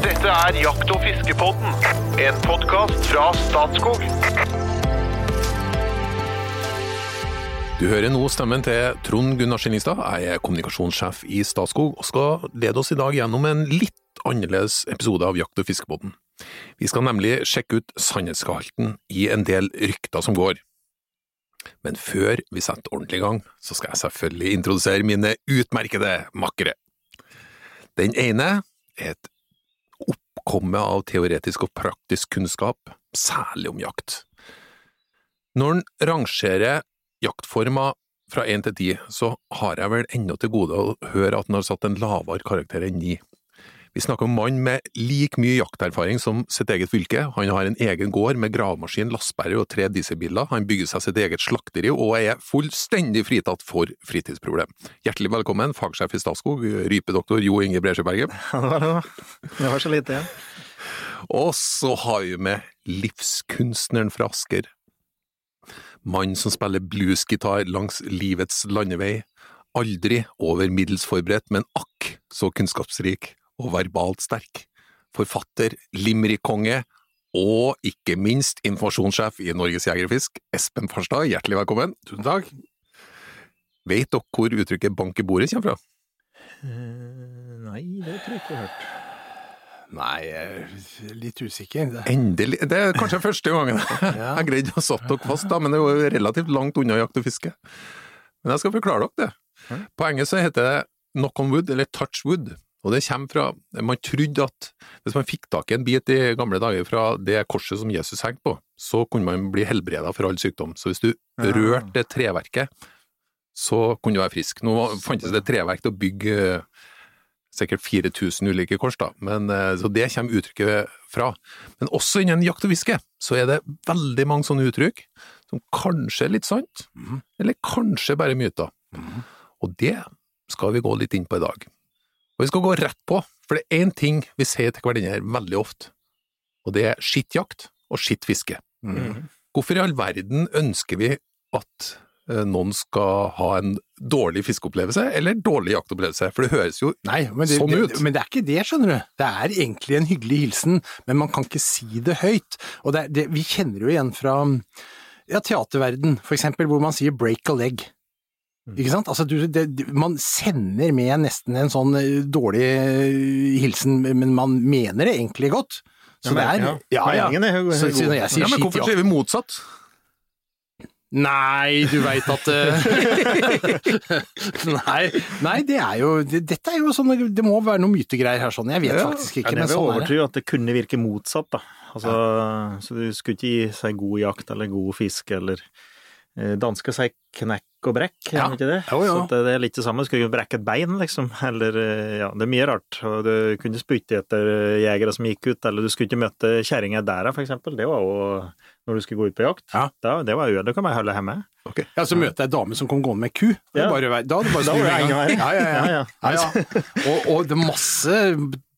Dette er Jakt- og fiskepodden, en podkast fra Statskog. Du hører nå stemmen til Trond Gunnar Skinningstad. Jeg er kommunikasjonssjef i Statskog og skal lede oss i dag gjennom en litt annerledes episode av Jakt- og fiskebåten. Vi skal nemlig sjekke ut sannhetsgehalten i en del rykter som går. Men før vi setter ordentlig i gang, så skal jeg selvfølgelig introdusere mine utmerkede makkere. Den ene er et oppkomme av teoretisk og praktisk kunnskap, særlig om jakt. Når en rangerer jaktformer fra én til ti, så har jeg vel ennå til gode å høre at den har satt en lavere karakter enn ni. Vi snakker om mann med like mye jakterfaring som sitt eget fylke. Han har en egen gård med gravemaskin, lastebærer og tre dieselbiler. Han bygger seg sitt eget slakteri og er fullstendig fritatt for fritidsproblem. Hjertelig velkommen, fagsjef i Statskog, rypedoktor Jo Inge Bresjeberget. Det var så lite igjen. Og så har vi med livskunstneren fra Asker. Mann som spiller bluesgitar langs livets landevei. Aldri over middels forberedt, men akk så kunnskapsrik og verbalt sterk. Forfatter, limerick-konge og ikke minst informasjonssjef i Norges Jeger og Fisk, Espen Farstad. Hjertelig velkommen. Tusen takk. Vet dere hvor uttrykket bank i bordet kommer fra? Uh, nei, det tror jeg ikke jeg har hørt. Nei, jeg er litt usikker. Det- Endelig. Det er kanskje første gangen Ja. jeg greide å satt dere fast, da, men det er jo relativt langt unna jakt og fiske. Men jeg skal forklare dere det. På engelsk så heter det knock on wood, eller touch wood. Og det kommer fra Man trodde at hvis man fikk tak i en bit i gamle dager fra det korset som Jesus hengte på, så kunne man bli helbreda for all sykdom. Så hvis du Ja. rørte det treverket, så kunne du være frisk. Nå fantes det treverk til å bygge eh, sikkert 4000 ulike kors, da, men eh, så det kommer uttrykket fra. Men også innen jakt og fiske så er det veldig mange sånne uttrykk som kanskje er litt sant, mm. eller kanskje bare myter. Mm. Og det skal vi gå litt inn på i dag. Og vi skal gå rett på, for det er én ting vi sier til hverandre veldig ofte, og det er skittjakt og skittfiske. Mm. Hvorfor i all verden ønsker vi at eh, noen skal ha en dårlig fiskeopplevelse eller dårlig jaktopplevelse? For det høres jo Nei, det, Sånn ut. det, men det er ikke det, skjønner du. Det er egentlig en hyggelig hilsen, men man kan ikke si det høyt. Og det, det, vi kjenner jo igjen fra ja, teaterverden, for eksempel, hvor man sier break a leg. Ikke sant? Altså, du, det, man sender med nesten en sånn eh, dårlig eh, hilsen, men man mener det egentlig godt. Så Ja, det er Ja, ja. Så, så når jeg sier ja, Men hvorfor ja. sier vi motsatt? Nei, du veit at eh, nei, nei, det er jo det, Dette er jo sånn Det må være noe mytegreier her, sånn. Jeg vet Ja. faktisk ikke, Ja, det men sånn er det. overtro at det kunne virke motsatt, da. Altså, Så du skulle ikke gi seg god jakt eller god fisk, eller Dansker sier knekk og brekk, Ja. ikke det? Jo, jo. Så det, er litt det samme. Skulle kunne brekke et bein, liksom. Eller eh, ja, det er mye rart. Og du kunne spytte etter eh, jegere som gikk ut, eller du skulle ikke møte kjerringa der, for eksempel. Det var jo når du skulle gå ut på jakt. Ja. Da, det var jo Det kan man holde hjemme. Ja, så møter jeg ei dame som kom gående med ku. Ja. Bare, da det bare snu en gang. Ja, ja, ja. Ja, ja. ja, ja. Og, og det er masse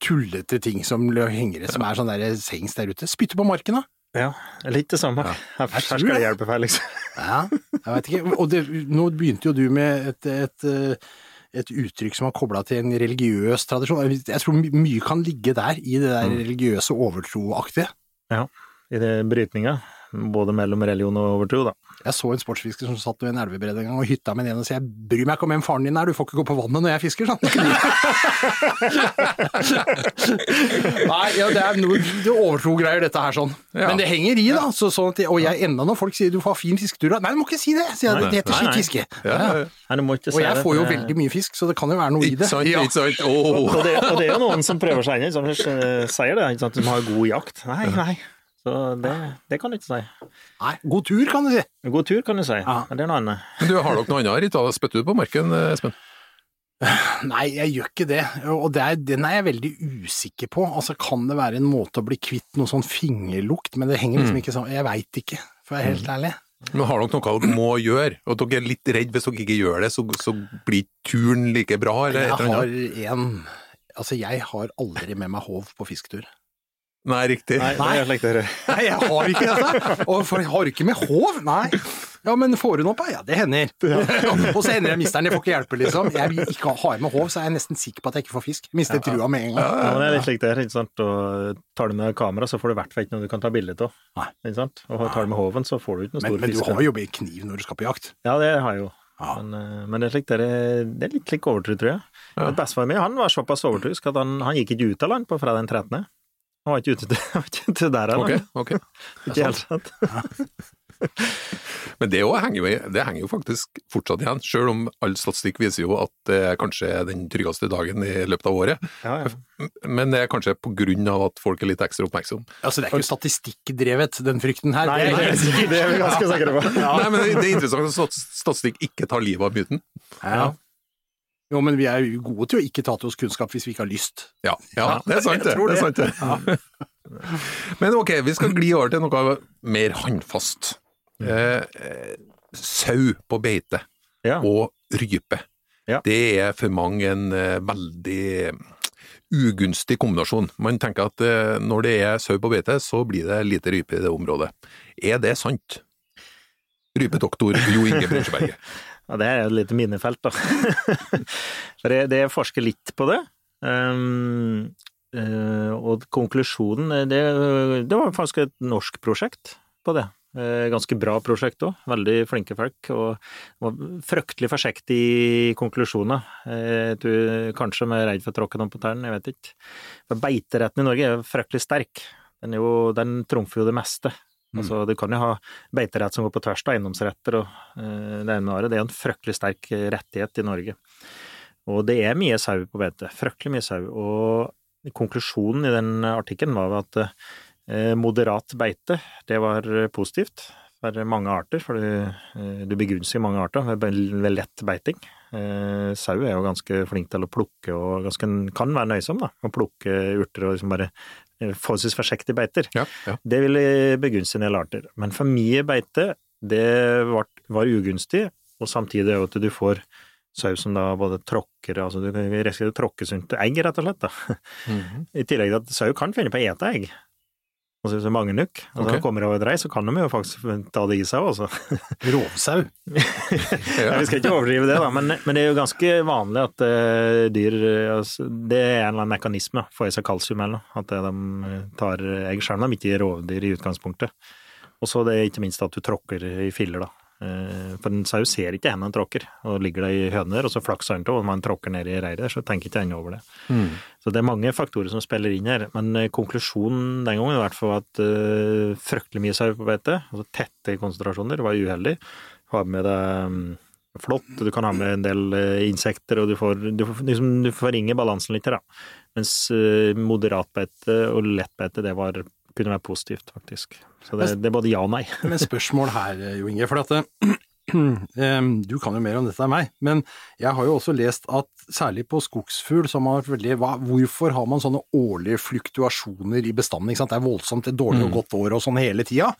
tullete ting som henger som er sånn der sengs der ute. Spytte på marken, da. Ja, litt det samme. Her, her skal det hjelpe liksom. Ja, jeg veit ikke. Og det, nå begynte jo du med et, et, eh, et uttrykk som var kobla til en religiøs tradisjon. Jeg tror mye kan ligge der, i det der religiøse overtroaktige. Ja, I det brytninga, både mellom religion og overtro, da. Jeg så en sportsfisker som satt ved en elvebredd en gang og hytta med en og sa jeg bryr meg ikke om hvem faren din er, du får ikke gå på vannet når jeg fisker, sånn. Nei, ja, det er noe det overtro-greier dette her sånn. Ja. Men det henger i, da. Så, sånn at, og jeg enda når folk sier du får ha fin fisketur. Nei, du må ikke si det, sier jeg. Det heter skitt fiske. Ja, Og jeg får jo veldig mye fisk, så det kan jo være noe i det. sant, Ja. ikke. Og det, og det er jo noen som prøver seg inn, som sier det, ikke sant? de har god jakt. Nei, nei. Så det, det kan du ikke si. Nei, god tur, kan du si. God tur, kan du si. Ja. Men det er noe annet. Men du, har dere noe annet ritual? Spytter du på marken, Espen? Nei, jeg gjør ikke det, og det er, den er jeg veldig usikker på. Altså, Kan det være en måte å bli kvitt noe sånn fingerlukt, men det henger liksom ikke sånn Jeg veit ikke, for å være helt ærlig. Men har dere noe dere må gjøre, og dere er litt redd hvis dere ikke gjør det, så, så blir turen like bra? Eller Jeg et eller har en Altså, jeg har aldri med meg håv på fisketur. Nei, riktig. Nei, Nei. det er. Nei, jeg har ikke dette! Og for jeg har ikke med håv, nei. Ja, men får hun opp? Ja, det hender. og så hender jeg mister den, jeg får ikke hjelpe, liksom. Jeg vil ikke ha med håv, så er jeg nesten sikker på at jeg ikke får fisk. Mister trua med en gang. Ja, men det er litt slik det er, ikke sant. Og tar du med kamera, så får du i hvert fall ikke noe du kan ta bilde av. Ikke sant? Og tar du med håven, så får du ikke noe stor fisk. men du har jo med kniv når du skal på jakt. Ja, det har jeg jo. Ja. Men, eh, men det, er slik, det, er, det er litt slik overtro, tror jeg. Ja. Bestefaren min han var såpass overtroisk at han, han gikk ikke ut av land på fredag den 13. Han var ikke ute til, han var ikke ute der Ok, Okay, ok. Ikke helt sant. Men det, henger jo, det henger jo faktisk fortsatt igjen, selv om all statistikk viser jo at det er kanskje er den tryggeste dagen i løpet av året. Ja, ja. Men det er kanskje av at folk er litt ekstra oppmerksomme. Altså, det er ikke statistikkdrevet, den frykten her. Nei, Det er- det, det er vi ganske sikre på. Nei, men det, det er interessant at statistikk ikke tar livet av myten. Ja. Jo, men vi er jo gode til å ikke ta til oss kunnskap hvis vi ikke har lyst. Ja, ja det er sant det. Det, er sant det. Men ok, vi skal gli over til noe mer håndfast. Eh, eh, sau på beite Ja. og rype. Ja. Det er for mange en eh, veldig ugunstig kombinasjon. Man tenker at eh, når det er sau på beite, så blir det lite rype i det området. Er det sant? Rypedoktor Jo Inge Brensjeberget. Ja, det er jo et lite minefelt, da. For det, jeg, forsker litt på det. Um, uh, og konklusjonen eh, det, det var faktisk et norsk prosjekt på det. Uh, ganske bra prosjekt òg. Veldig flinke folk. Og var fryktelig forsiktig i konklusjoner. Eh, Jeg kanskje med er redd for å tråkke noen på tærne, jeg vet ikke. For beiteretten i Norge er fryktelig sterk. Den, jo, den trumfer jo det meste. Altså, du kan jo ha beiterett som går på tvers av eiendomsretter og uh, det ene med det. Er en fryktelig sterk eh, rettighet i Norge. Og det er mye sau på beite. Fryktelig mye sau. Og konklusjonen i den artikkelen var at uh, moderat beite, det var positivt for mange arter. For du, uh, du begunstiger mange arter ved lett beiting. Eh, sau er jo ganske flink til å plukke og ganske, kan være nøysom, da. Å plukke urter og liksom bare eh, forholdsvis forsiktig beiter. Ja, ja. Det ville begunstige en del arter. Men for mye beite, det var, var ugunstig, og samtidig er jo at du får sau som da både tråkker, altså du kan risikere å tråkke sunt egg, rett og slett. da. Mhm. I tillegg til at sau kan finne på å ete egg. Altså hvis det er mange nok, og okay. så kommer det over et rei, så kan de jo faktisk ta det i seg også. Rovsau. Ja, vi skal ikke overdrive det, da, men, men det er jo ganske vanlig at uh, dyr eh, altså, Det er en eller annen mekanisme, får i seg kalsium eller noe, at eh, de tar egg selv om de ikke er rovdyr i utgangspunktet. Og så det er ikke minst at du tråkker i filler, da. Uh, For en sau ser ikke hvor en tråkker, og ligger det i høner, og så flakser den til, og man tråkker ned i reiret, så tenker ikke den over det. Så det er mange faktorer som spiller inn her, men eh, konklusjonen den gangen i hvert fall var at uh, fryktelig mye sau på beite, altså tette konsentrasjoner, var uheldig. Ha med deg um, flått, du kan ha med en del uh, insekter, og du får, du, får- liksom, du forringer balansen litt her, da. Mens uh, moderatbeite og lettbeite, det var, kunne være positivt, faktisk. Så det, det er både ja og nei. Men spørsmål her, Jo Inge, for at du kan jo mer om dette enn meg, men jeg har jo også lest at særlig på skogsfugl som har veldig Hvorfor har man sånne årlige fluktuasjoner i bestanden? Det er voldsomt, et dårlig og godt år og sånn hele tida.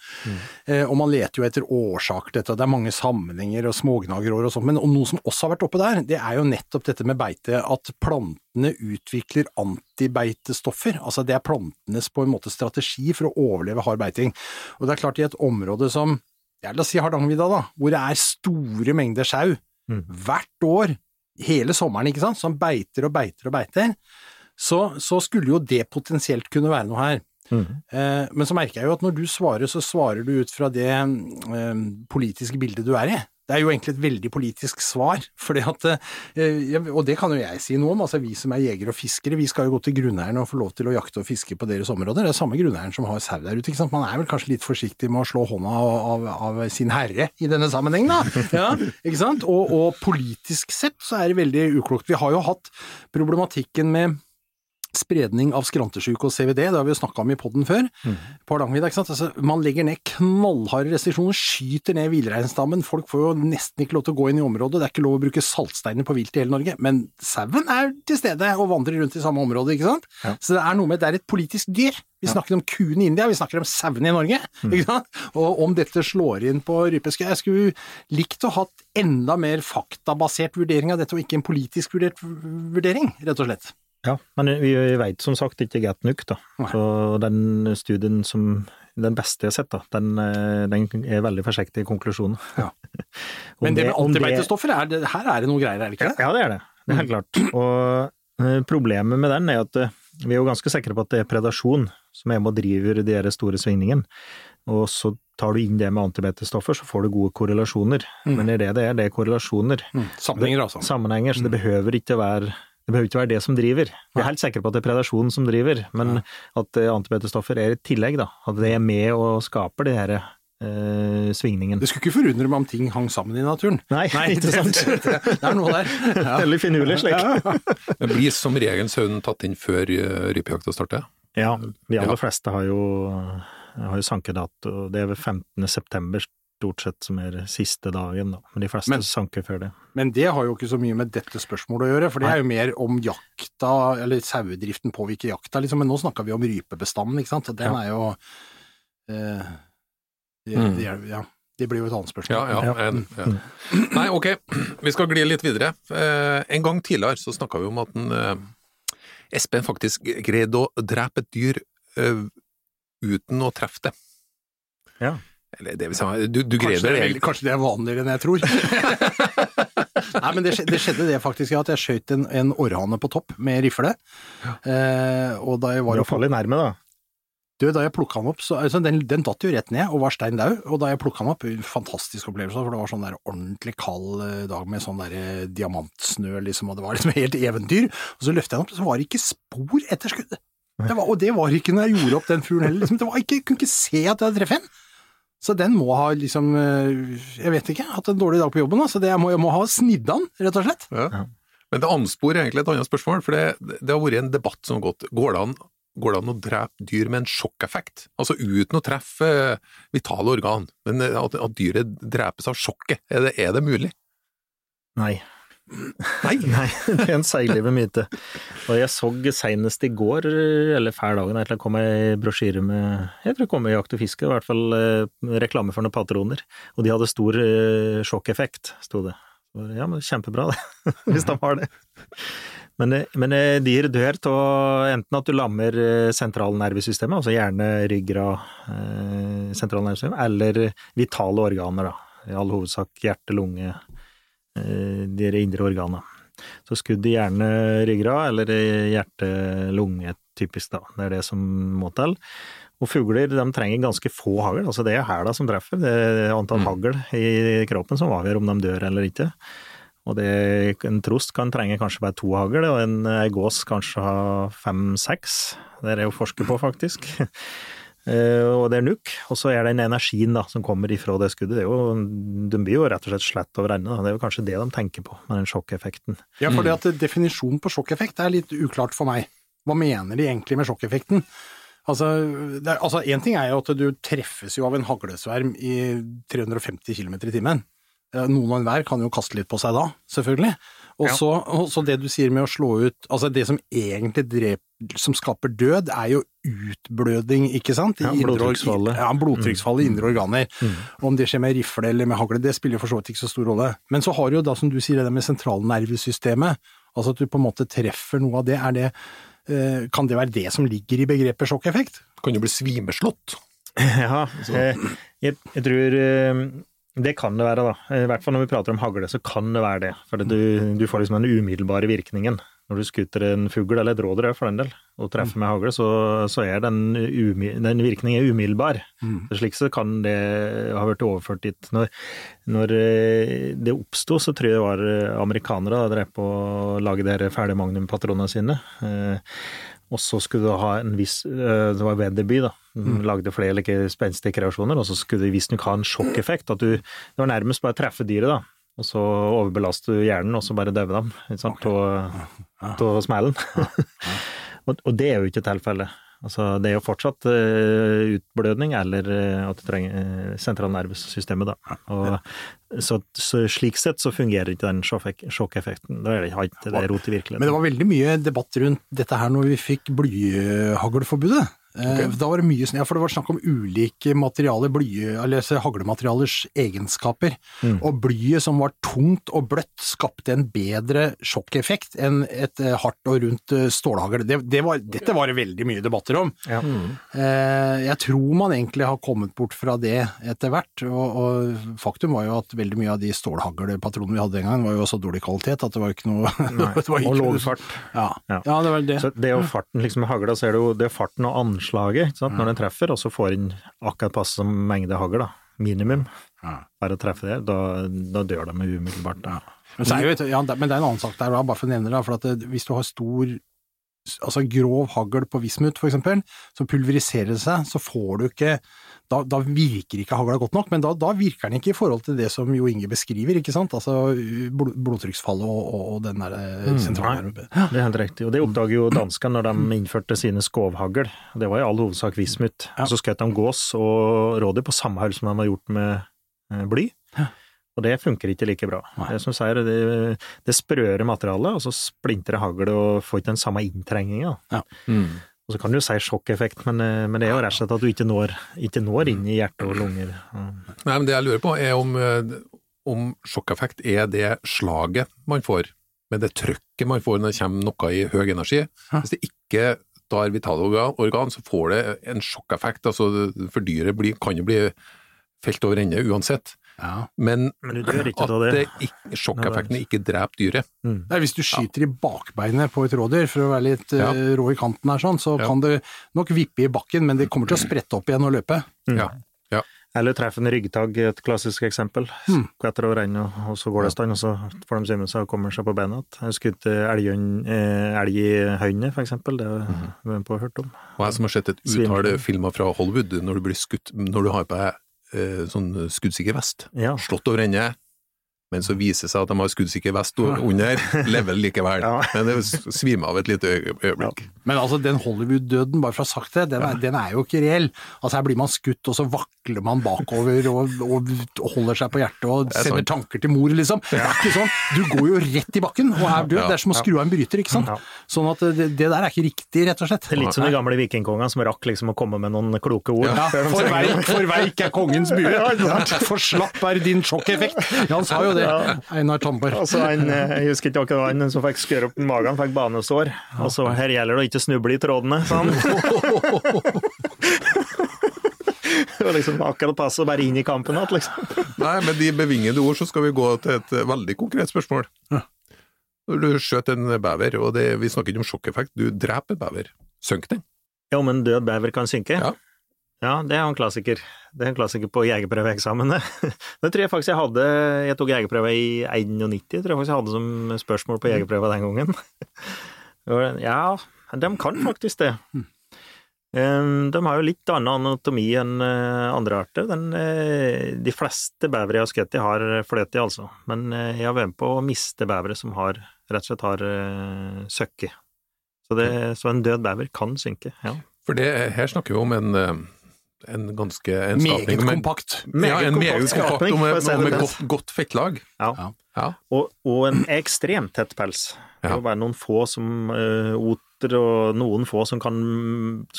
Eh, og man leter jo etter årsaker til dette, det er mange sammenhenger og smågnagerår og sånt, men og noe som også har vært oppe der, det er jo nettopp dette med beite, at plantene utvikler antibeitestoffer. Altså det er plantenes på en måte strategi for å overleve hard beiting. Og det er klart i et område som, ja, la oss si Hardangervidda da, hvor det er store mengder sau Mm. hvert år, hele sommeren, ikke sant, som beiter og beiter og beiter, så, så skulle jo det potensielt kunne være noe her. Eh, men så merker jeg jo at når du svarer, så svarer du ut fra det eh, politiske bildet du er i. Det er jo egentlig et veldig politisk svar, fordi at, eh, og det kan jo jeg si noe om, altså vi som er jegere og fiskere, vi skal jo gå til grunneierne og få lov til å jakte og fiske på deres områder. Det er samme grunneieren som har sau der ute, ikke sant. Man er vel kanskje litt forsiktig med å slå hånda av, av sin herre i denne sammenheng, da. Ja, ikke sant. Og, og politisk sett så er det veldig uklokt. Vi har jo hatt problematikken med spredning av skrantesjuke og CVD, det har vi jo snakka om i podden før, på Hardangervidda. ikke sant? Altså, man legger ned knallharde restriksjoner, skyter ned villreinstammen, folk får jo nesten ikke lov til å gå inn i området, det er ikke lov å bruke saltsteiner på vilt i hele Norge, men sauen er til stede og vandrer rundt i samme område, ikke sant? Ja. Så det er noe med, det er et politisk dyr. Vi snakker om kuen i India, vi snakker om sauen i Norge, ikke sant? Og om dette slår inn på rypeske, jeg skulle likt å hatt enda mer faktabasert vurdering av dette, og ikke en politisk vurdert vurdering, rett og slett. Ja, men vi veit som sagt ikke godt nok, da. Nei. Så den studien som den beste jeg har sett, da, den, eh, den er veldig forsiktig i konklusjonen. Ja. Men det med antibeitestoffer, er det, her er det noe greier, er det ikke det? Ja, det er det. Det er helt klart. Og eh, problemet med den er at eh, vi er jo ganske sikre på at det er predasjon som er med og driver de her store svingningene. Og så tar du inn det med antibeitestoffer, så får du gode korrelasjoner. Men det er det det er, det er korrelasjoner. Mm. Sammenhenger, altså. Sammenhenger, så det behøver ikke være det behøver ikke være det som driver. Vi er helt sikre på at det er predasjonen som driver, men at eh, er et tillegg, da. At det er med og skaper de her eh, svingningen. Det skulle ikke forundre meg om ting hang sammen i naturen. Nei, ikke sant? Det, det er noe der. Ja. Veldig finurlig slik. Det blir som regel sauen tatt inn før eh, rypejakta starter. Ja, de aller Ja. fleste har jo, har jo sankedato. Det er ved 15. stort sett som er siste dagen, da. Men de fleste Men- sanker før det. Men det har jo ikke så mye med dette spørsmålet å gjøre, for det er jo mer om jakta, eller sauedriften påvirker jakta, liksom. Men nå snakker vi om rypebestanden, ikke sant. Og den Ja. er jo eh, det, Mm. det, ja, det blir jo et annet spørsmål. Ja, ja. Ja. En, ja. Nei, ok, vi skal gli litt videre. Eh, en gang tidligere så snakka vi om at en, eh, Espen faktisk greide å drepe et dyr eh, uten å treffe det. Ja. Eller det vil si, du, du greide Kanskje, det er, kanskje det er vanligere enn jeg tror. Nei, men det, det skjedde det faktisk, at jeg skjøt en, en orrhane på topp med rifle. Eh, og da jeg var Du farlig nærme, da. Du, da jeg plukka den opp, så altså, den, den datt jo rett ned og var stein daud. Og da jeg plukka den opp, fantastisk opplevelse, for det var sånn der ordentlig kald eh, dag med sånn der eh, diamantsnø, liksom, og det var liksom helt eventyr. Og så løftet jeg den opp, så var det ikke spor etter skuddet. Det var, og det var ikke når jeg gjorde opp den fuglen heller. Liksom, det var ikke, jeg kunne ikke se at jeg hadde treffet den. Så den må ha liksom, eh, jeg vet ikke, hatt en dårlig dag på jobben. Da. Så det, jeg, må, jeg må ha snidd den, rett og slett. Ja. Men det ansporer egentlig et annet spørsmål, for det, det har vært en debatt som har gått. Går det an, går det an å drepe dyr med en sjokkeffekt? Altså uten å treffe eh, vitale organ, men eh, at, at dyret drepes av sjokket, er det, er det mulig? Nei. Nei. Nei, det er en seiglivet myte. Og jeg så senest i går, eller før dagen, det kom ei brosjyre med Jeg tror det kom i Jakt og fiske, i hvert fall eh, reklame for noen patroner. Og de hadde stor eh, sjokkeffekt, sto det. Ja, men kjempebra det, hvis de har det. Men, eh, men dyr dør av enten at du lammer sentralnervesystemet, altså hjerne, ryggrad, sentralnervesystemet, eller vitale organer, da. I all hovedsak hjerte, lunge, de indre organene. Så skudd i hjerne, ryggrad, eller i hjerte, lunge, typisk, da. Det er det som må til. Og fugler de trenger ganske få hagl, altså det er hæla som treffer. Det er antall hagl i kroppen som avgjør om de dør eller ikke. Og det, en trost kan trenge kanskje bare to hagl, og en ei gås kanskje ha fem-seks. Det er det å forsker på, faktisk. Eh, og det er nuk, og så er den energien da, som kommer ifra det skuddet. Det er jo, de blir jo rett og slett slett over ende. Det er jo kanskje det de tenker på, med den sjokkeffekten. Ja, for det at definisjonen på sjokkeffekt er litt uklart for meg. Hva mener de egentlig med sjokkeffekten? Altså, det er, altså, en ting er jo at du treffes jo av en haglesverm i 350 km i timen. Noen og enhver kan jo kaste litt på seg da, selvfølgelig. Og så det du sier med å slå ut Altså, det som egentlig dreper som skaper død, er jo utblødning, ikke sant? I Ja, blodtrykksfallet. Ja, blodtrykksfall i indre organer. Om det skjer med rifle eller med hagle, det spiller for så vidt ikke så stor rolle. Men så har du jo da, som du sier, det med sentralnervesystemet. Altså at du på en måte treffer noe av det. Er det eh, kan det være det som ligger i begrepet sjokkeffekt? Kan jo bli svimeslått. Ja, eh, jeg, jeg tror eh, det kan det være, da. I hvert fall når vi prater om hagle, så kan det være det. For du, du får liksom den umiddelbare virkningen. Når du skuter en fugl, eller et rådyr for den del, og treffer med hagle, så, så er den, den virkningen umiddelbar. Så slik så kan det ha vært overført dit. Når, når eh, det oppsto, så tror jeg det var eh, amerikanere da, drev på å lage de ferdige magnumpatronene sine. Og så skulle du ha en viss eh, Det var Weatherby, da. Mm. Lagde flere like spenstige kreasjoner, og så skulle det visstnok ha en sjokkeffekt. At du Det var nærmest bare treffe dyret, da. Og så overbelaster du hjernen, og så bare dauer dem. Ikke sant? Av smellen. og, og det er jo ikke tilfellet. Altså, det er jo fortsatt uh, utblødning, eller uh, at du trenger uh, sentralnervesystemet, da. Og, så, så slik sett så fungerer ikke den sjokkeffekten. Da er det ikke det rot i virkeligheten. Men det var veldig mye debatt rundt dette her når vi fikk blyhaglforbudet. Eh, Da var det mye snø, for det var snakk om ulike materialer, bly, eller altså, haglematerialers egenskaper. Og blyet som var tungt og bløtt, skapte en bedre sjokkeffekt enn et eh, hardt og rundt eh, stålhagl. Det, det var, dette var det veldig mye debatter om. Ja. Mm. Jeg tror man egentlig har kommet bort fra det etter hvert, og, og faktum var jo at veldig mye av de stålhaglpatronene vi hadde den gangen var jo også dårlig kvalitet, at det var ikke noe det var Og lav fart. Ja. Ja. ja, det var det. Så det er jo farten liksom med hagla, så er det jo det er farten og anslaget sant? når den treffer, og så får den akkurat passe som mengde hagl, da. Minimum. Bare å treffe det, da, da dør de umiddelbart. Da. Men, så er jo, ja, men det er en annen sak der, bare for å nevne det. For at hvis du har stor altså grov hagl på vismut, for eksempel, så pulveriserer seg, så får du ikke da, da virker ikke hagla godt nok, men da, da virker den ikke i forhold til det som Jo Inge beskriver, ikke sant? Altså blod, blodtrykksfallet og, og, og den der mm, Nei, Det er helt riktig, og det oppdager jo danskene når de innførte sine skovhagl. Det var i all hovedsak vismut. Ja. Så skjøt de gås og rådyr på samme hull som de har gjort med eh, bly. Ja. Og det funker ikke like bra. Nei. Det som sier, det, det sprøere materialet, og så splintrer hagl og får ikke den samme inntrenginga. Mm. Og så kan du jo si sjokkeffekt, men, eh, men det er jo rett og slett at du ikke når, ikke når inn i hjerte og lunger. Mm. Nei, men det jeg lurer på er om, eh, om sjokkeffekt er det slaget man får, med det trøkket man får når det kommer noe i høy energi. Hvis det ikke tar vitale organ, organ, så får det en sjokkeffekt. altså For dyret blir, kan jo bli felt over ende uansett. Ja. Men, Men du dør ikke at det. det sjokkeffekten ikke dreper dyret. Nei, hvis du skyter i bakbeinet på et rådyr, for å være litt Ja. eh, rå i kanten her, sånn, så Ja. kan det nok vippe i bakken, men det kommer til å sprette opp igjen og løpe. Ja. ja. Eller treffe en ryggtagg, et klassisk eksempel. Mm. Kvetter over enden, og- så går det i stand, og så får de svømme seg og kommer seg på beina igjen. Jeg har skutt elg, eh, elg i høyne, for eksempel. Det har Mhm. vi på hørt om. Og jeg som har sett et utall filmer fra Hollywood, når du blir skutt, når du har på deg eh, sånn skuddsikker vest, Ja. slått over ende, men så viser det seg at de har skuddsikker vest under, lever likevel. Ja. Men det svimer av et lite øyeblikk. øyeblikk. Men altså, den Hollywood-døden, bare for å ha sagt det, den er, den er jo ikke reell. Altså, her blir man skutt, og så vakler man bakover og, og holder seg på hjertet og er sender sånn. tanker til mor, liksom. Det er ikke sånn. Du går jo rett i bakken og er død. Ja, Det er som å skru av en bryter, ikke sant. Ja. Sånn at det, det der er ikke riktig, rett og slett. Det er litt som de gamle vikingkongene som rakk liksom å komme med noen kloke ord. Ja, forveik, de for sang. veik, er kongens bue. For slapp er din sjokkeffekt. Ja, han sa jo det, Einar Tamborg. Altså, eh, jeg husker ikke akkurat han som fikk skør opp magen, fikk banesår. Og så her gjelder det ikke snuble i trådene, sa han. Det var liksom akkurat passe å være inn i kampen igjen, liksom. Nei, med de bevingede ord så skal vi gå til et eh, veldig konkret spørsmål. Når du skjøt en bever, og det, vi snakker ikke om sjokkeffekt, du dreper bever. Synk den? Ja, om en død bever kan synke? Ja. Ja, det er en klassiker. Det er en klassiker på jegerprøveeksamene. Det tror jeg faktisk jeg hadde Jeg tok jegerprøve i 91, tror jeg faktisk jeg hadde som spørsmål på jegerprøva den gangen. Ja, de kan faktisk det. Eh, De har jo litt annen anatomi enn eh, andre arter. Den, eh, de fleste bevere jeg har skutt i, har fløte i, altså. Men eh, jeg har vært med på å miste bevere som har, rett og slett har søkke. Så, det, så en død bever kan synke, ja. For det, her snakker vi om en, en ganske en Meget skapning med- kompakt. Ja, en kompakt meget kompakt skapning, og med, og med godt, godt fettlag. Ja. Ja. Ja. Og, og en ekstremt tett pels. Det er jo bare noen få som uh, oter, og noen få som kan,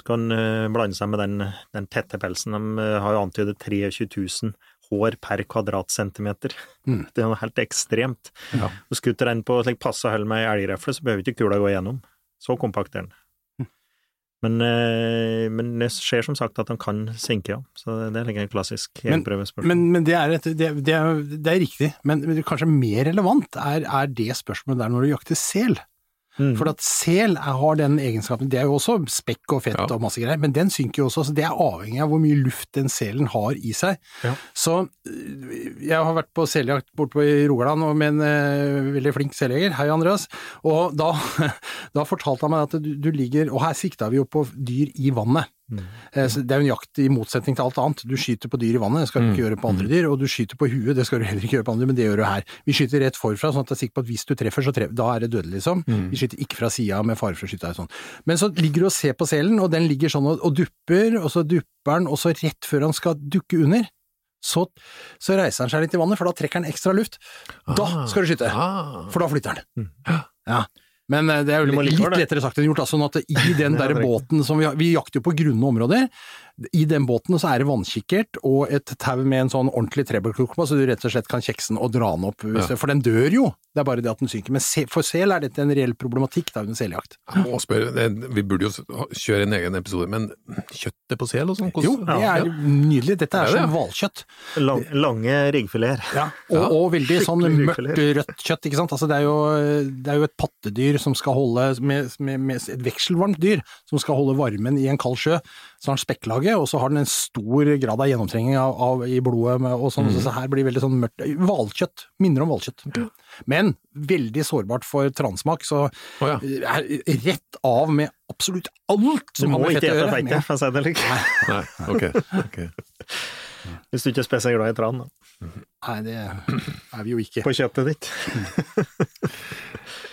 kan eh, blande seg med den, den tette pelsen. De eh, har jo antydet 23 000 hår per kvadratcentimeter. Mm. Det er jo helt ekstremt. Ja. Og Skutter den på slik passe hull med elgrefle, så behøver ikke kula gå igjennom. Så kompakt er den. Men, eh, men det skjer som sagt at den kan synke, ja. Så det er en klassisk Men- Men, men det, er et, det, det, er, det er riktig, men men kanskje mer relevant er, er det spørsmålet der når du jakter sel. Mm. For at sel har den egenskapen, det er jo også spekk og fett Ja. og masse greier, men den synker jo også, så det er avhengig av hvor mye luft den selen har i seg. Ja. Så øh, jeg har vært på seljakt borte i Rogaland og med en øh, veldig flink seljeger, hei Andreas, og da, da fortalte han meg at du, du ligger, og her sikta vi jo på dyr i vannet. Eh, så Det er jo en jakt i motsetning til alt annet. Du skyter på dyr i vannet, det skal du ikke gjøre på andre dyr, og du skyter på huet, det skal du heller ikke gjøre på andre, men det gjør du her. Vi skyter rett forfra, sånn at jeg er sikker på at hvis du treffer, så treffer, da er det dødelig, liksom. Vi skyter ikke fra sida med fare for å skyte deg sånn. Men så ligger du og ser på selen, og den ligger sånn og, og dupper, og så dupper den, og så rett før han skal dukke under, så, så reiser han seg litt i vannet, for da trekker han ekstra luft. Da Ah. skal du skyte, Ah. for da flytter han. Ja. Men eh, det er jo litt, litt, lettere sagt enn gjort. da, sånn at i den der er båten som vi vi jakter jo på grunne områder. I den båten så er det vannkikkert og et tau med en sånn ordentlig trebelkrok på, så du rett og slett kan kjekse den og dra den opp. Hvis det, for den dør jo, det er bare det at den synker. Men se, for sel er dette en reell problematikk da under seljakt. Jeg må spørre, vi burde jo kjøre en egen episode, men kjøttet på sel og sånn? Jo, det er nydelig. Dette er Det er som hvalkjøtt. Lang, lange riggfileter. Ja, og, og veldig sånn mørkt rødt kjøtt, ikke sant. Altså, det, er jo, det er jo et pattedyr som skal holde med, med, med et vekselvarmt dyr som skal holde varmen i en kald sjø. Så har den spekklage, og så har den en stor grad av gjennomtrenging av, av, i blodet, med, og sånn, så her blir det veldig sånn mørkt. Hvalkjøtt. Minner om hvalkjøtt. Men veldig sårbart for transmak, så oh, ja. er rett av med absolutt alt Du som må har med ikke fett å ete gjøre. feite for å si det slik. okay. ok. ok. Hvis du ikke er spesielt glad i tran da. Nei, det er vi jo ikke. på kjøttet ditt.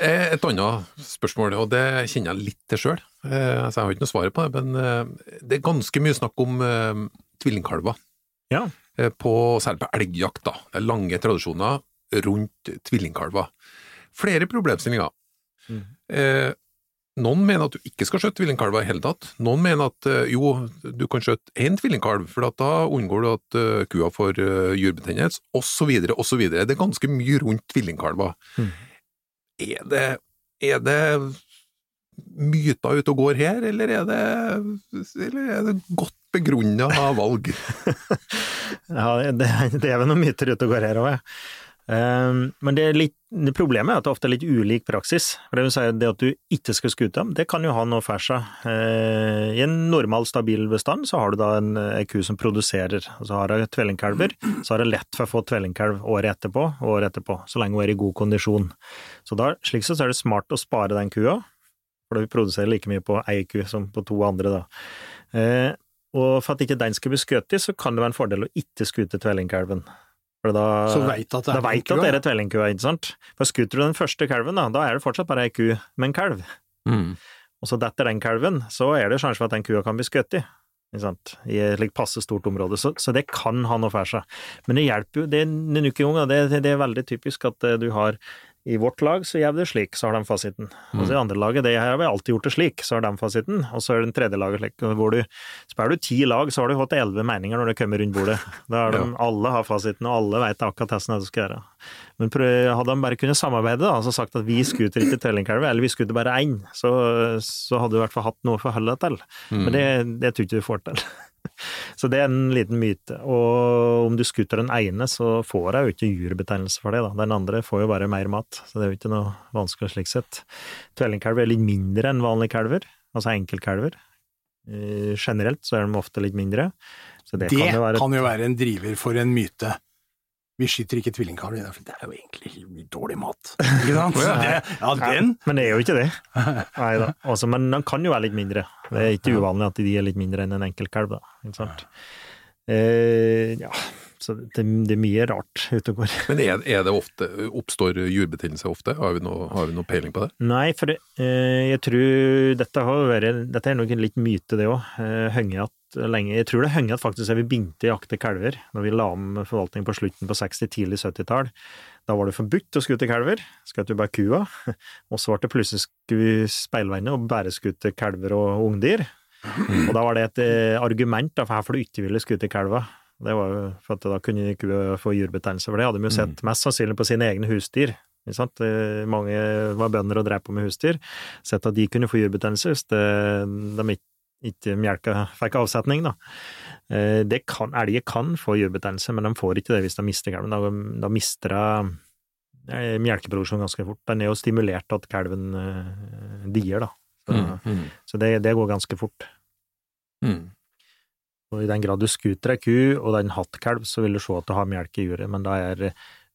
Eh, Et annet spørsmål, og det kjenner jeg litt til sjøl, så jeg har ikke noe svar på det, men eh, det er ganske mye snakk om eh, tvillingkalver. Ja. Eh, På, særlig på elgjakt, da. Det er lange tradisjoner rundt tvillingkalver. Flere problemstillinger. Mm. Eh, noen mener at du ikke skal skjøtte tvillingkalver i hele tatt. Noen mener at eh, jo, du kan skjøtte én tvillingkalv, for da unngår du at eh, kua får uh, jurbetennelse, osv., osv. Det er ganske mye rundt tvillingkalver. Mm. Er det, er det myter ute og går her, eller er det, eller er det godt begrunna valg? Ja, det, det er vel noen myter ute og går her òg, ja. Um, men det, litt, det problemet er at det ofte er litt ulik praksis. Det vil si det at du ikke skal skute dem, det kan jo ha noe for seg. Eh, I en normal, stabil bestand så har du da en, en ku som produserer, så har hun tvellingkalver, Så har det lett for å få tvellingkalv året etterpå og året etterpå, så lenge hun er i god kondisjon. Så da, slik sett er det smart å spare den kua, for vi produserer like mye på ei ku som på to andre, da. Eh, og for at ikke den skal bli skutt i, så kan det være en fordel å ikke skute tvillingkalven. For da, Så vet at det er vet at det er et tvillingkua, ikke sant? For skuter du den første kalven, da, da er det fortsatt bare ei ku med en kalv. Mm. Og så detter den kalven, så er det sjanse for at den kua kan bli skutt i. I et like, passe stort område. Så, så det kan ha noe for seg. Men det hjelper jo, det, det, det, det, det er veldig typisk at eh, du har i vårt lag så gjør vi det slik, så har de fasiten. Og så i andre laget, det har vi alltid gjort det slik, så har de fasiten. Og så er den tredje laget slik, hvor du Spør du ti lag, så har du fått elleve meninger når du kommer rundt bordet. Da er de, Alle har fasiten, og alle vet akkurat hvordan det skal gjøre. Men hadde de bare kunnet samarbeide, da, altså sagt at vi skuter ikke Tellingkalvet, eller vi skuter bare én, så, så hadde du i hvert fall hatt noe å forholde deg til. Men det, det tror jeg ikke du får til. Så det er en liten myte. Og om du skutter den ene, så får jeg jo ikke jurbetennelse for det, da. Den andre får jo bare mer mat, så det er jo ikke noe vanskelig slik sett. Tvellingkalver er litt mindre enn vanlige kalver, altså enkeltkalver. Eh, Generelt så er de ofte litt mindre. Så det, Det kan jo være kan jo være en driver for en myte. Vi skyter ikke tvillingkalver, for det er jo egentlig dårlig mat. Ikke sant? Det, ja, den Men det er jo ikke det. Da. Altså, men den kan jo være litt mindre. Det er ikke uvanlig at de er litt mindre enn en enkeltkalv, da. Ikke sant? Eh, ja, så det, det er mye rart ute og går. Men er, er det ofte, oppstår jurbetennelse ofte? Har vi noe, har vi noe peiling på det? Nei, for det, eh, jeg tror dette har vært Dette er nok en litt myte, det òg. Eh, lenge Jeg tror det høngehatt faktisk er vi begynte å jakte kalver, når vi la om forvaltningen på slutten på 60-, tidlig 70-tall. Da var det forbudt å skute kalver, skjøt du bare kua. Og så ble det plutselig speilvende og bare skute kalver og ungdyr. Og da var det et eh, argument, da, for her får du ikke ville skute kalver. Det var jo for at da kunne de ikke få jurbetennelse, for det hadde de jo sett mest sannsynlig på sine egne husdyr. Ikke sant? Mange var bønder og drev på med husdyr. Sett at de kunne få jurbetennelse hvis de ikke, ikke melka fikk avsetning, da. Eh, Det kan, elger kan få jurbetennelse, men de får ikke det hvis de mister kalven. Da, da mister de eh, melkeproduksjonen ganske fort. Den er jo stimulert til at kalven eh, dier, da. Så, Mm. så det, det går ganske fort. Mm. Og i den grad du skuter ei ku, og det er en hattkalv, så vil du se at du har melk i juret, men da er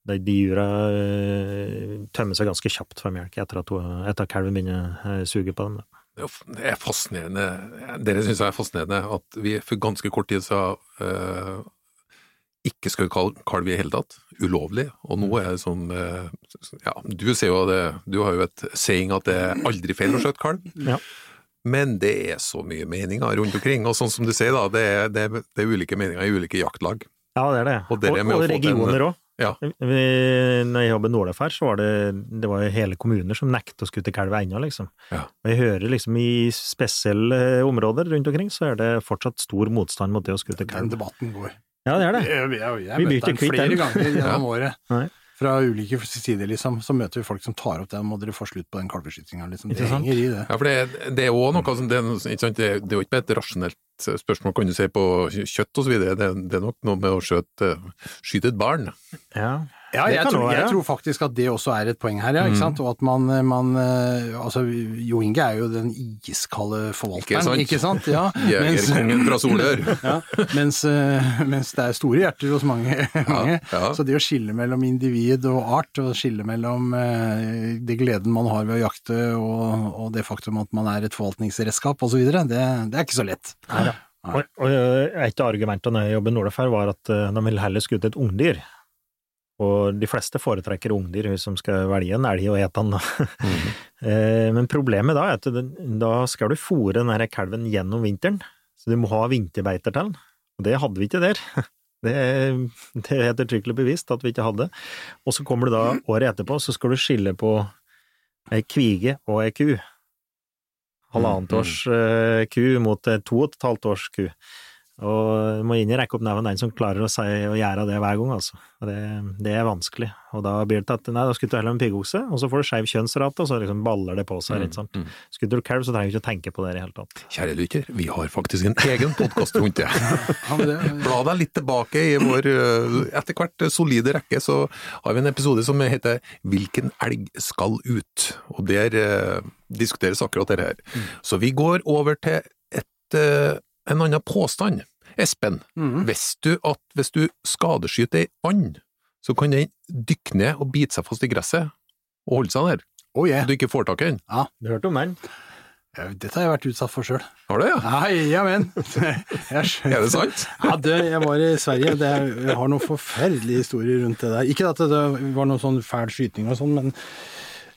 de, jura eh, tømmer seg ganske kjapt for melk etter at, etter at kalven begynner å suge på dem. Det er er fascinerende, dere syns det er fascinerende, at vi for ganske kort tid sa uh, ikke skal kalle kalv i det hele tatt, ulovlig, og nå er det sånn uh, Ja, du ser jo det, du har jo et saying at det er aldri feil å skjøte kalv, Ja. Men det er så mye meninger rundt omkring, og sånn som du sier da, det er, det er, det er ulike meninger i ulike jaktlag. Ja, det er det. Og er og, en- regioner òg. Ja. Vi, når jeg jobbet Nordafær, så var det, det var hele kommuner som nektet å skutte kalv ennå, liksom. Ja. Og jeg hører liksom i spesielle områder rundt omkring, så er det fortsatt stor motstand mot det å skutte Den debatten går. Ja, det er det. Jeg, jeg, jeg Vi møter blir ikke den flere ganger gjennom året. Nei. Fra ulike sider, liksom. Så møter vi folk som tar opp det. Må dere få slutt på den kalveskytinga, liksom. Det henger i det. Ja, for det, det er jo noe som det, er ikke sant? Det, det er jo ikke bare et rasjonelt spørsmål, kan du si, på kjøtt videre. Det, det er nok noe med å skjøte, skyte et barn. Ja. Ja, jeg tror, jeg tror faktisk at det også er et poeng her, ja. Ikke sant? Og at man, man eh, Altså, Jo Inge er jo den iskalde forvalteren, Ikke sant? ikke sant? Ja, mens, Jegerkongen fra Solør. ja, mens, eh, mens det er store hjerter hos mange. mange. ja. Så det å skille mellom individ og art, og skille mellom eh, det gleden man har ved å jakte og, og det faktum at man er et forvaltningsredskap osv., det, det er ikke så lett. Og, og et av argumentene jeg jobbet i Nordafær, var at de vil heller skutte et ungdyr. Og de fleste foretrekker ungdyr, som skal velge en elg og ete den. da. Mm. Men problemet da er at da skal du fòre den her kalven gjennom vinteren, så du må ha vinterbeiter til den. Og det hadde vi ikke der. Det er, det er helt uttrykkelig bevist at vi ikke hadde. Og så kommer du da året etterpå, så skal du skille på ei kvige og ei ku. Halvannet mm. års eh, ku mot eh, to og et halvt års ku. Og du må inn i rekke opp navnet den som klarer å, si, å gjøre det hver gang, altså. Og Det, det er vanskelig. Og da blir det til at nei, da skutter du heller en piggokse, og så får du skeiv kjønnsrate, og så liksom baller det på seg, ikke sant. Mm, mm. Skutter du kalv, så trenger du ikke å tenke på det i det hele tatt. Kjære lytter, vi har faktisk en egen podkast rundt det. Bla deg litt tilbake i vår øh, etter hvert solide rekke, så har vi en episode som heter Hvilken elg skal ut? Og der eh, diskuteres akkurat dette her. Så vi går over til et, øh, en annen påstand. Espen, mm. visste du at hvis du skadeskyter ei and, så kan den dykke ned og bite seg fast i gresset og holde seg der, oh yeah. så du ikke får tak i den? Du hørte om den? Ja, Dette har jeg vært utsatt for sjøl. Har du ja? Nei, ja men. Er det sant? Ja, det, jeg var i Sverige. Det er, jeg har noen forferdelige historier rundt det der. Ikke at det var noen sånn fæl skyting og sånn, men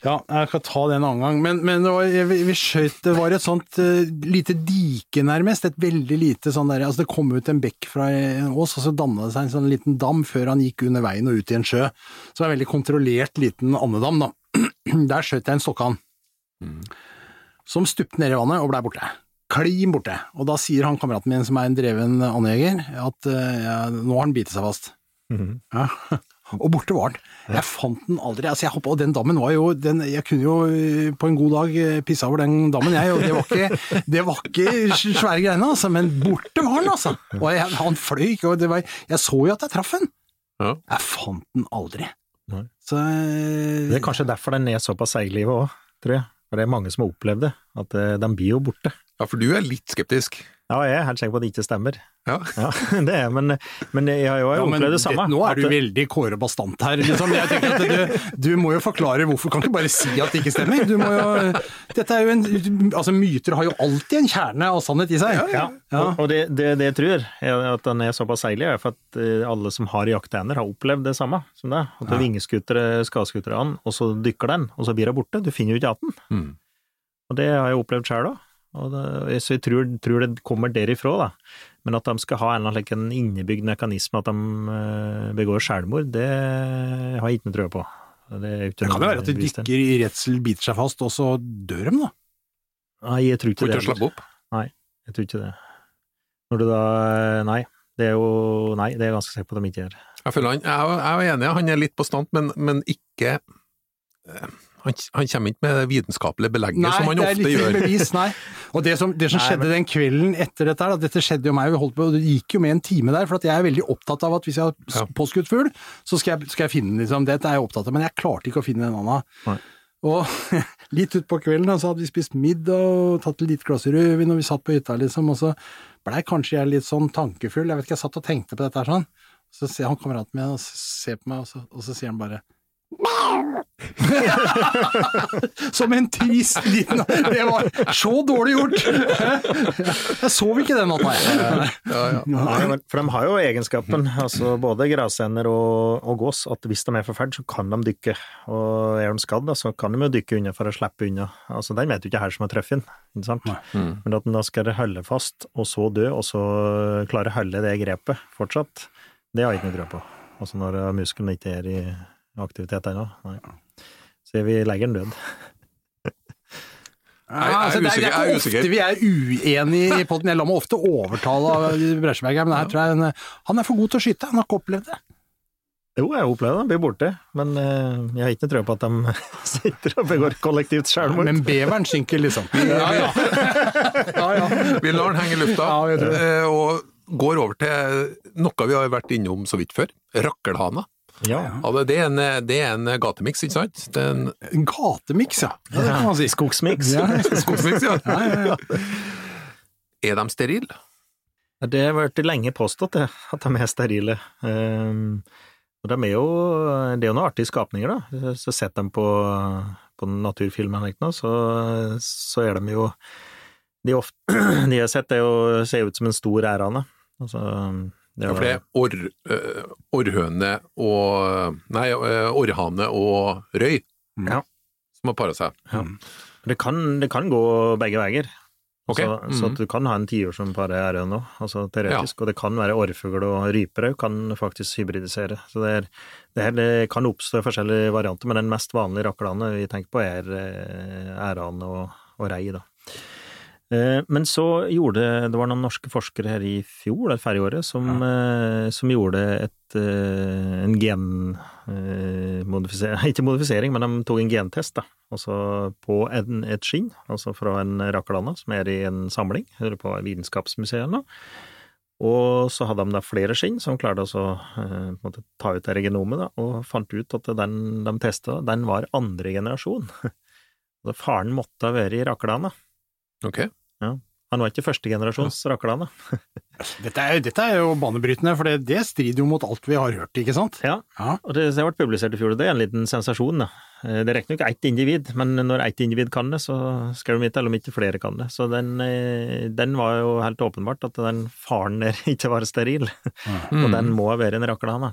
ja, jeg kan ta det en annen gang. Men, men det, var, vi, vi skjøt, det var et sånt uh, lite dike, nærmest. Et veldig lite sånn der Altså, det kom ut en bekk fra en ås, og så danna det seg en sånn liten dam før han gikk under veien og ut i en sjø. Så det var en veldig kontrollert liten andedam, da. Der skjøt jeg en stokkan. Som stupte ned i vannet og blei borte. Klin borte. Og da sier han kameraten min, som er en dreven andjeger, at uh, nå har han bitt seg fast. Ja. Og borte var den. Jeg fant den aldri. Altså, jeg hoppet, og den dammen var jo den, Jeg kunne jo eh, på en god dag pissa pisse over den dammen, jeg, og det var ikke, det var ikke svære greiene, altså. Men borte var den, altså. Og jeg, han fløy ikke, og det var Jeg så jo at jeg traff den. Ja. Jeg fant den aldri. Så eh, Det er kanskje derfor den er såpass seiglivet òg, tror jeg. For det er mange som har opplevd det, at eh, den blir jo borte. Ja, for du er litt skeptisk. Ja, jeg er helt sikker på at det ikke stemmer. Ja. Ja, det er, men, men jeg har jo Ja, opplevd det samme. nå er du at- veldig Kåre Bastant her, liksom. Jeg tenker at du, du må jo forklare hvorfor. Kan ikke bare si at det ikke stemmer. Du må jo Dette er jo en Altså, myter har jo alltid en kjerne av sannhet i seg. Ja, Ja. og, og det, det, det jeg tror, er at den er såpass seilig, er for at eh, alle som har jakteender, har opplevd det samme som det. At du vingeskutere, skadeskutere an, og så dykker den, og så blir hun borte. Du finner jo ikke igjen den. Mm. Og det har jeg opplevd sjøl òg. Så jeg tror, tror det kommer derifra, da. Men at de skal ha en eller annen innebygd mekanisme, at de eh, begår selvmord, det har jeg ikke noe tro på. Det, er Det kan jo være at de dykker i redsel, biter seg fast, og så dør de, da. Nei, jeg tror ikke Får det. ikke slappe opp. Nei, Jeg tror ikke det. Når du da Nei. Det er jo Nei, det er jeg ganske sikker på at de ikke gjør. Jeg føler han, jeg, er- jeg er enig, han er litt bastant, men, men ikke eh, han, han kommer ikke med det vitenskapelige belegget som han det er ofte litt gjør. bevis, nei. Og det som, det som Nei, skjedde men- den kvelden etter dette her, da, dette skjedde jo meg, vi holdt på, og det gikk jo med en time der, for at jeg er veldig opptatt av at hvis jeg har Ja. påskutt fugl, så skal jeg, skal jeg finne den, liksom. Dette er jeg opptatt av, men jeg klarte ikke å finne en annen. Og litt utpå kvelden da, så hadde vi spist middag og tatt et lite glass rødvin, og vi satt på hytta, liksom, og så blei kanskje jeg litt sånn tankefull, jeg vet ikke, jeg satt og tenkte på dette her sånn. Så ser han kameraten min og ser på meg, og så, og så sier han bare Som en trist liten Det var så dårlig gjort! Jeg sov ikke den natta, jeg. Ja, ja. For de har jo egenskapen, altså både grasender og, og gås, at hvis de er forferd, så kan de dykke. Og er de skadd, så kan de jo dykke unna for å slippe unna. Altså, Den vet du ikke her som har truffet den, ikke sant? Mm. Men at den da skal holde fast, og så dø, og så klare å holde det grepet fortsatt, det har jeg ikke noe tro på. Altså når muskelen ikke er i aktivitet ennå. Så vi legger den død. Nei, Jeg er altså, det, er, det usikker, er er ikke ofte vi er uenige i potten. Jeg lar meg ofte overtale av Bresjeberg, men her tror jeg han, han er for god til å skyte. Han har ikke opplevd det. Jo, jeg opplevde det, blir borte, men eh, jeg har ikke noe tro på at de sitter og begår kollektivt selvmord. Men beveren synker, liksom. Ja, ja. ja, ja. Vi lar den henge i lufta, Ja, eh, og går over til noe vi har vært innom så vidt før. Rakkelhana. Ja. Ja, det, er en, det er en gatemiks, ikke sant? Det er en En gatemiks, ja. ja. Det kan man si. Skogsmiks. Ja, skogsmiks, ja. ja, ja, ja. Er de sterile? Det har vært lenge påstått, det, at de er sterile. Um, og de er jo Det er jo noen artige skapninger, da. Så setter de på, på naturfilmen, så, så er de jo De, ofte, de jeg har sett, det er jo ser ut som en stor ærane. Altså, det Ja, for det er orr, eh, orrhøne og Nei, eh, orrhane og røy Ja. som har para seg. Ja. Det, kan, det kan gå begge veier. Okay. Så, så Mhm. at du kan ha en tiur som parer ærøn òg, altså teoretisk. Og det kan være orrfugl og ryper òg, kan faktisk hybridisere. Så det, er, det, her, det kan oppstå forskjellige varianter, men den mest vanlige raklane vi tenker på, er eh, ærane og, og rei, da. Eh, Men så gjorde det var noen norske forskere her i fjor, eller forrige året, som, ja. som gjorde et, eh, en genmodifisering Ikke modifisering, men de tok en gentest, da. Altså på en, et skinn, altså fra en raklanda, som er i en samling, på Vitenskapsmuseet. Og så hadde de da flere skinn som klarte å eh, måte ta ut det genomet, da, og fant ut at den de testa, den var andre generasjon. Så faren måtte ha vært i raklanda. Ok. Han var ikke førstegenerasjons raklanda. Dette, er, dette er jo banebrytende, for det, det strider jo mot alt vi har hørt, ikke sant? Ja, Ja. og det, det ble publisert i fjor, og det er en liten sensasjon, da. Eh, Det er riktignok ett individ, men når ett individ kan det, så skal de ikke, eller om ikke flere kan det. Så den, eh, den var jo helt åpenbart at den faren der ikke var steril, Mm. og den må være en raklanda.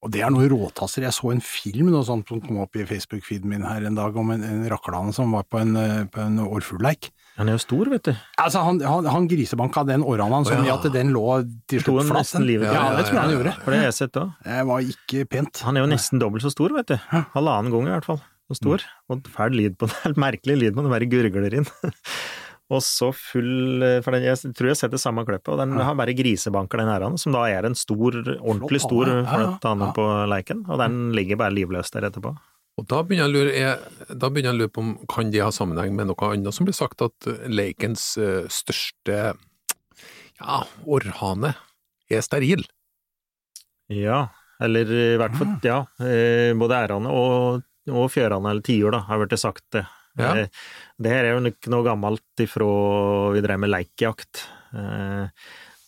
Og det er noen råtasser. Jeg så en film noe sånt som kom opp i Facebook-feeden min her en dag om en, en raklane som var på en, eh, på en orrfuglleik. Han er jo stor, vet du. Altså, han, han, han grisebanka den orrhanen så Å, ja. mye at den lå til slutt han flatt. nesten livet Ja, til. det tror jeg han gjorde. For det har jeg sett òg. Det var ikke pent. Han er jo nesten dobbelt så stor, vet du. Halvannen gang i hvert fall. Så stor. Og fæl lyd på den. Merkelig lyd på den, det bare gurgler inn. Og så full For den, jeg tror jeg har sett det samme klippet, og den har bare grisebanker, den her, som da er en stor, ordentlig stor. Ja, ja, flott hane ja. på leiken, og den ligger bare livløs der etterpå. Og da begynner jeg å lure, da begynner jeg å lure på om kan det ha sammenheng med noe annet som blir sagt, at eh, leikens eh, største ja, orrhane er steril. Ja, eller i hvert fall, ja. eh, Både ærene og, og fjørane, eller tiur, da, har blitt sagt det. Ja. Det her er jo nok noe gammelt ifra vi drev med leikjakt.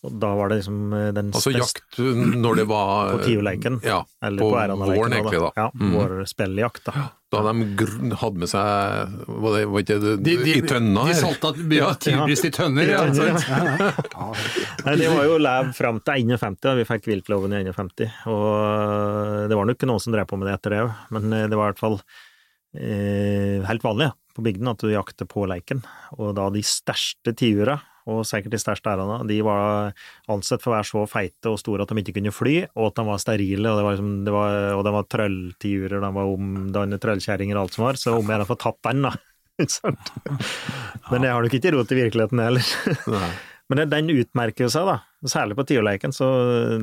Eh, Og da var det liksom eh, den Altså jakt når det var På tiurleiken. Ja, Eller på på våren egentlig, da. Ja, Mm. vår spelljakt, da. Da de gr hadde med seg Var det var ikke det, De, de, i tønna de her? salta tydeligvis i tønner. Ja, Ja, ja. Ja, ja. Nei, det var jo lev fram til 51, da vi fikk viltloven i 51. Og det var nok noen som drev på med det etter det òg, men eh, det var i hvert fall eh, helt vanlig ja, på bygden at du jakter på leiken. Og da de største tiura, og sikkert de største ærene, de var ansett for å være så feite og store at de ikke kunne fly, og at de var sterile, og det var, liksom, det var, og de var trølltiurer, de var omdannet trøllkjerringer og alt som var, så om jeg hadde fått tatt den, da. Men det har nok ikke rot i virkeligheten heller. Men den- utmerker seg, da. Særlig på tiurleiken, så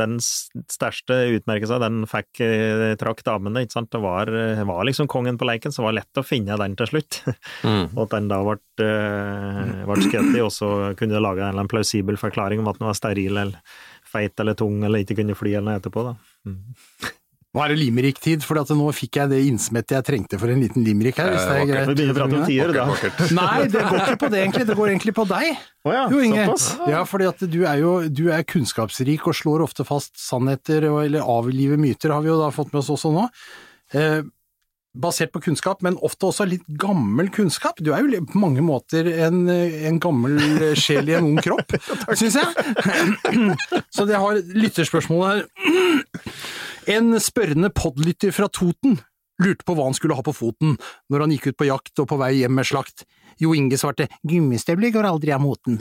den største utmerker seg, den fikk eh, trakk damene, ikke sant. Det var, eh, var liksom kongen på leiken, så det var lett å finne den til slutt. Mm. Og at den da ble, eh, ble skutt i, og så kunne du lage en eller annen plausibel forklaring om at den var steril eller feit eller tung eller ikke kunne fly eller noe etterpå, da. Nå er det limerick-tid, for nå fikk jeg det innsmettet jeg trengte for en liten limerick her. Hvis det er Eh, greit. Vi begynner å prate om tiår, da. Nei, det går ikke på det egentlig, det går egentlig på deg. Oh ja, Jo, Inge. Ja, fordi at du er jo du er kunnskapsrik og slår ofte fast sannheter, eller avliver myter, har vi jo da fått med oss også nå. Eh, basert på kunnskap, men ofte også litt gammel kunnskap. Du er jo på mange måter en, eh, en gammel sjel i en ung kropp, syns jeg. Så det har lytterspørsmålet her. En spørrende podlytter fra Toten lurte på hva han skulle ha på foten når han gikk ut på jakt og på vei hjem med slakt. Jo Inge svarte gummistøvler går aldri av moten.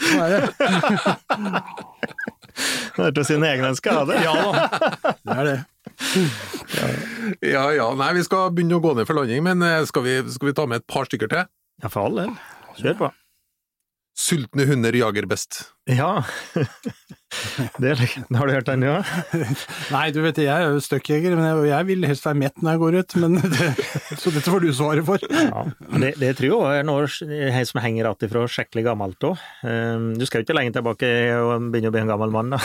Sånn er det. Hørte sine egne skader. Ja da. Det er det. Ja ja, nei vi skal begynne å gå ned for landing, men eh, skal vi, skal vi ta med et par stykker til? Ja, for all del. Kjør på. Sultne hunder jager best. Ja. Det, har du hørt den, ja? Nei, du vet, jeg er jo støkkjeger, men jeg, jeg vil helst være mett når jeg går ut. Men det, så dette får du svaret for. Ja, det, det tror jeg er noe som henger igjen fra skikkelig gammelt òg. Du skal jo ikke lenge tilbake og begynne å bli en gammel mann, da.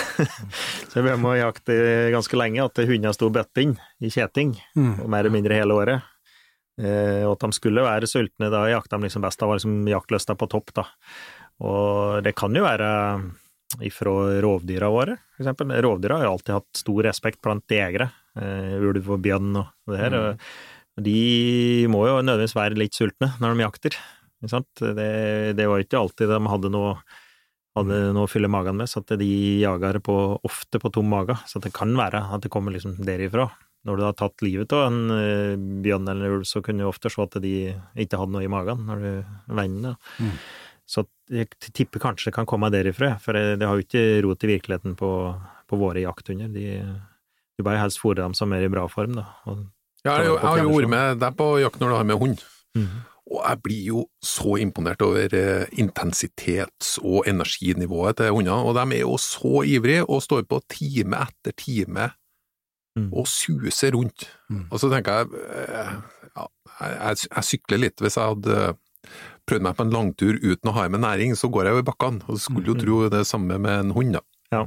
Så jeg må jakte ganske lenge, at hundene sto bøtt inn i kjeting, og mer eller mindre hele året. Eh, Og at de skulle være sultne, da jakta de liksom best. Da var liksom jaktlysta på topp, da. Og det kan jo være ifra rovdyra våre, eksempel. Rovdyra har jo alltid hatt stor respekt blant jegere. Eh, ulv og bjørn og det her. Og de må jo nødvendigvis være litt sultne når de jakter. Det, det var ikke alltid de hadde noe, hadde noe å fylle magen med, så at de jager på, ofte på tom mage. Så det kan være at det kommer liksom derifra. Når du har tatt livet av en eh, bjørn eller en ulv, så kunne du ofte se at de ikke hadde noe i magen når du vender. Mm. Så jeg tipper kanskje det kan komme derifra, for det, det har jo ikke rot i virkeligheten på, på våre jakthunder. De, du bare helst fôre dem som er i bra form, da. Og, Ja, jeg, jeg har jo vært med deg på jakt når du har med hund, Mhm. og jeg blir jo så imponert over eh, intensitets- og energinivået til hundene, og de er jo så ivrige og står på time etter time Mm. og suser rundt. Mm. Og så tenker jeg, eh, ja, jeg, jeg, jeg sykler litt. Hvis jeg hadde prøvd meg på en langtur uten å ha i meg næring, så går jeg jo i bakkene. Og skulle jo Mm. tro det samme med en hund, da. Ja.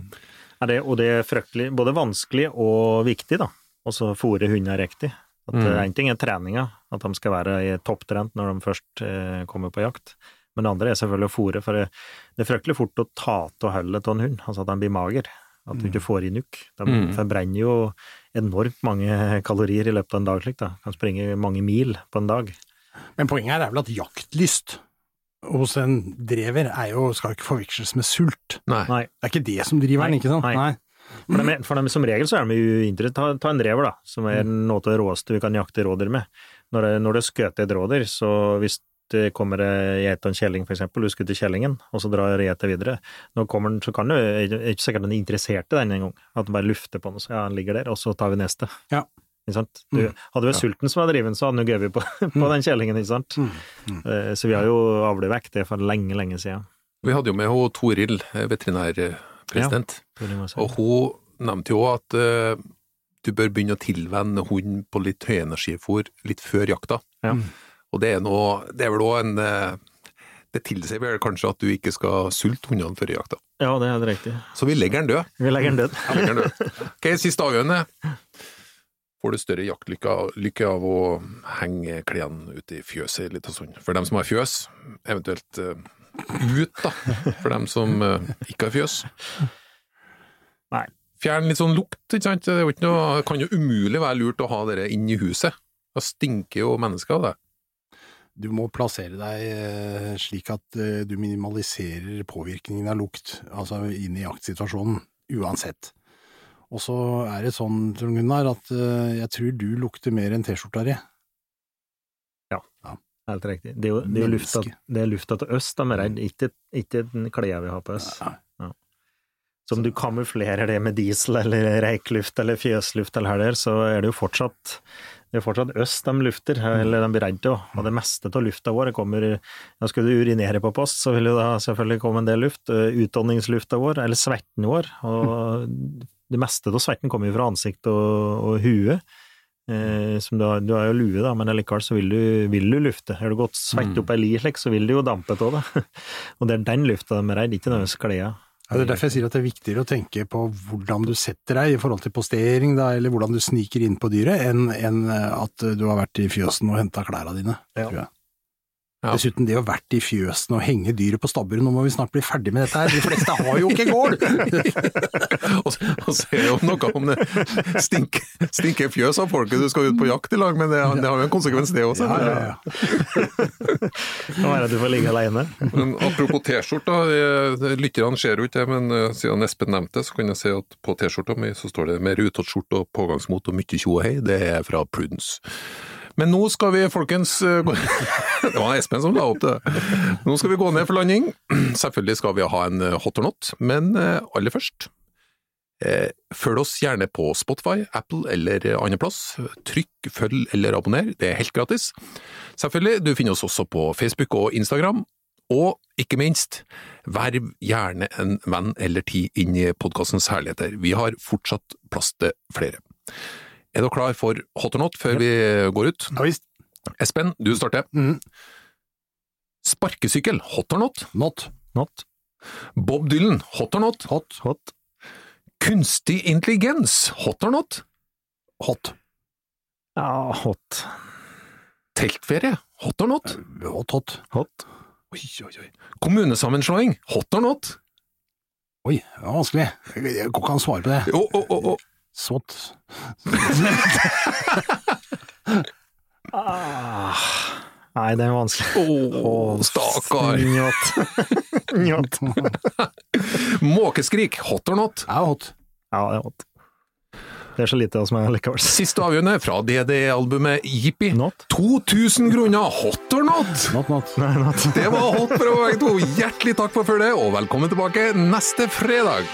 Er det, og det er fryktelig både vanskelig og viktig, da. Og så fôre hunder riktig. At Mm. mm. En ting er treninga, at de skal være i topptrent når de først eh, kommer på jakt. Men det andre er selvfølgelig å fôre, for det, det er fryktelig fort å ta av hullet av en hund, altså at den blir mager. At du ikke får i nukk. De Mm. forbrenner jo enormt mange kalorier i løpet av en dag, slik da. Kan springe mange mil på en dag. Men poenget her er vel at jaktlyst hos en drever er jo, skal ikke forveksles med sult. Nei. Nei. Det er ikke det som driver den, ikke sant? nei. For, dem, for dem, som regel så er de uinteressert. interessert ta, ta en drever, da, som er noe av det råeste vi kan jakte rådyr med. Når det, når det skøter et rådyr, så hvis det kommer ei geit og en kjelling, for eksempel, du skutter kjellingen, og så drar geita videre, når kommer den, så kan du, er ikke sikkert den er interessert i den engang, at den bare lufter på den, så ja, den ligger der, og så tar vi neste. Ja. Ikke sant? Du, Mm. hadde vi sulten som var driven, så hadde han jo gøy på, på den kjellingen, ikke sant? Mm. Mm. Eh, Så vi har jo avlet vekk det for lenge, lenge siden. Vi hadde jo med hun Toril, veterinærpresident, veterinærpresident. Og hun nevnte jo at uh, du bør begynne å tilvenne hunden på litt høyenergifôr litt før jakta. Ja. Og det er, noe, det er vel òg en uh, Det tilsier vel kanskje at du ikke skal sulte hundene før jakta. Ja, det er riktig. Så vi legger den død. Vi legger den død. Vi legger den død. Ok, siste avgjørende. Får du større jaktlykke lykke av å henge klærne ute i fjøset litt og sånn? For dem som har fjøs, eventuelt eh, ut, da. For dem som eh, ikke har fjøs. Nei. Fjern litt sånn lukt, ikke sant. Det er jo ikke noe, det kan jo umulig være lurt å ha dere inn i huset. Da stinker jo mennesker av det. Du må plassere deg eh, slik at du minimaliserer påvirkningen av lukt, altså inn i jaktsituasjonen, uansett. Og så er det sånn, Trond Gunnar, at eh, jeg tror du lukter mer enn T-skjorta di. Helt riktig. Det er jo, det er lufta, det er lufta til øst de er redd, ikke, ikke den klærne vi har på oss. Ja. Så om du kamuflerer det med diesel eller reikluft eller fjøsluft eller her der, så er det jo fortsatt det er fortsatt øst de lufter, eller de blir redde av. Og det meste av lufta vår kommer ja, Skal du urinere på post, så vil jo da selvfølgelig komme en del luft. Utdanningslufta Utåndingslufta vår, eller svetten vår. Og det meste av svetten kommer jo fra ansikt og, og hue. Eh, som du, har, du har jo lue, da, men likevel så vil du, vil du lufte. Har du gått svett opp ei li slik, så vil du jo dampe av det. og det er den lufta de er redd, ikke nødvendigvis klærne. Ja, det er derfor jeg sier at det er viktigere å tenke på hvordan du setter deg i forhold til postering, da, eller hvordan du sniker inn på dyret, enn enn at du har vært i fjøsen og henta klærne dine. Ja. Ja. Dessuten, det å vært i fjøsen og henge dyret på stabburet, nå må vi snart bli ferdig med dette her, de fleste har jo ikke gård! Og og så er jo noe om det Stink, stinker fjøs av folket du skal ut på jakt i lag, men det, det har jo en konsekvens det også. Ja, ja, ja. Hva kan være at du får ligge alene. Men apropos T-skjorta, eh, lytterne ser jo ikke det, men eh, siden Espen nevnte det, så kan jeg si at på T-skjorta mi så står det 'med rutete skjorte og pågangsmot og mye tjo og hei'. Det er fra Prudence. Men nå skal vi, folkens eh. Det var Espen som la opp det. Nå skal vi gå ned for landing. Selvfølgelig skal vi ha en eh, hot or not, men eh, aller først Følg oss gjerne på Spotify, Apple eller andre plass. Trykk, følg eller abonner, det er helt gratis. Selvfølgelig, du finner oss også på Facebook og Instagram. Og ikke minst, verv gjerne en venn eller ti inn i podkastens herligheter. Vi har fortsatt plass til flere. Er du klar for hot or not før vi går ut? Ja visst. Espen, du starter. Mm. Sparkesykkel, hot or not? Not. Not. Bob Dylan, hot or not? Hot. Hot. Kunstig intelligens, hot or not? Hot. Ja, hot. Teltferie, hot or not? Hot, hot. Hot. Oi, oi, oi. Kommunesammenslåing, hot or not? Oi, det var vanskelig. Jeg kan går ikke an å svare på det. Å, å, å, å. Svott. Ah. Nei, det er vanskelig. Å, stakkar. Njått. Njått. Måkeskrik, hot or not? Ja, hot. Ja, det er hot. Det er så lite hos meg likevel. Siste avgjørende fra DDE-albumet Jippi. 2000 kroner, hot or not? Not, not. Nei, not. Det var hot fra begge to. Hjertelig takk for følget, og velkommen tilbake neste fredag.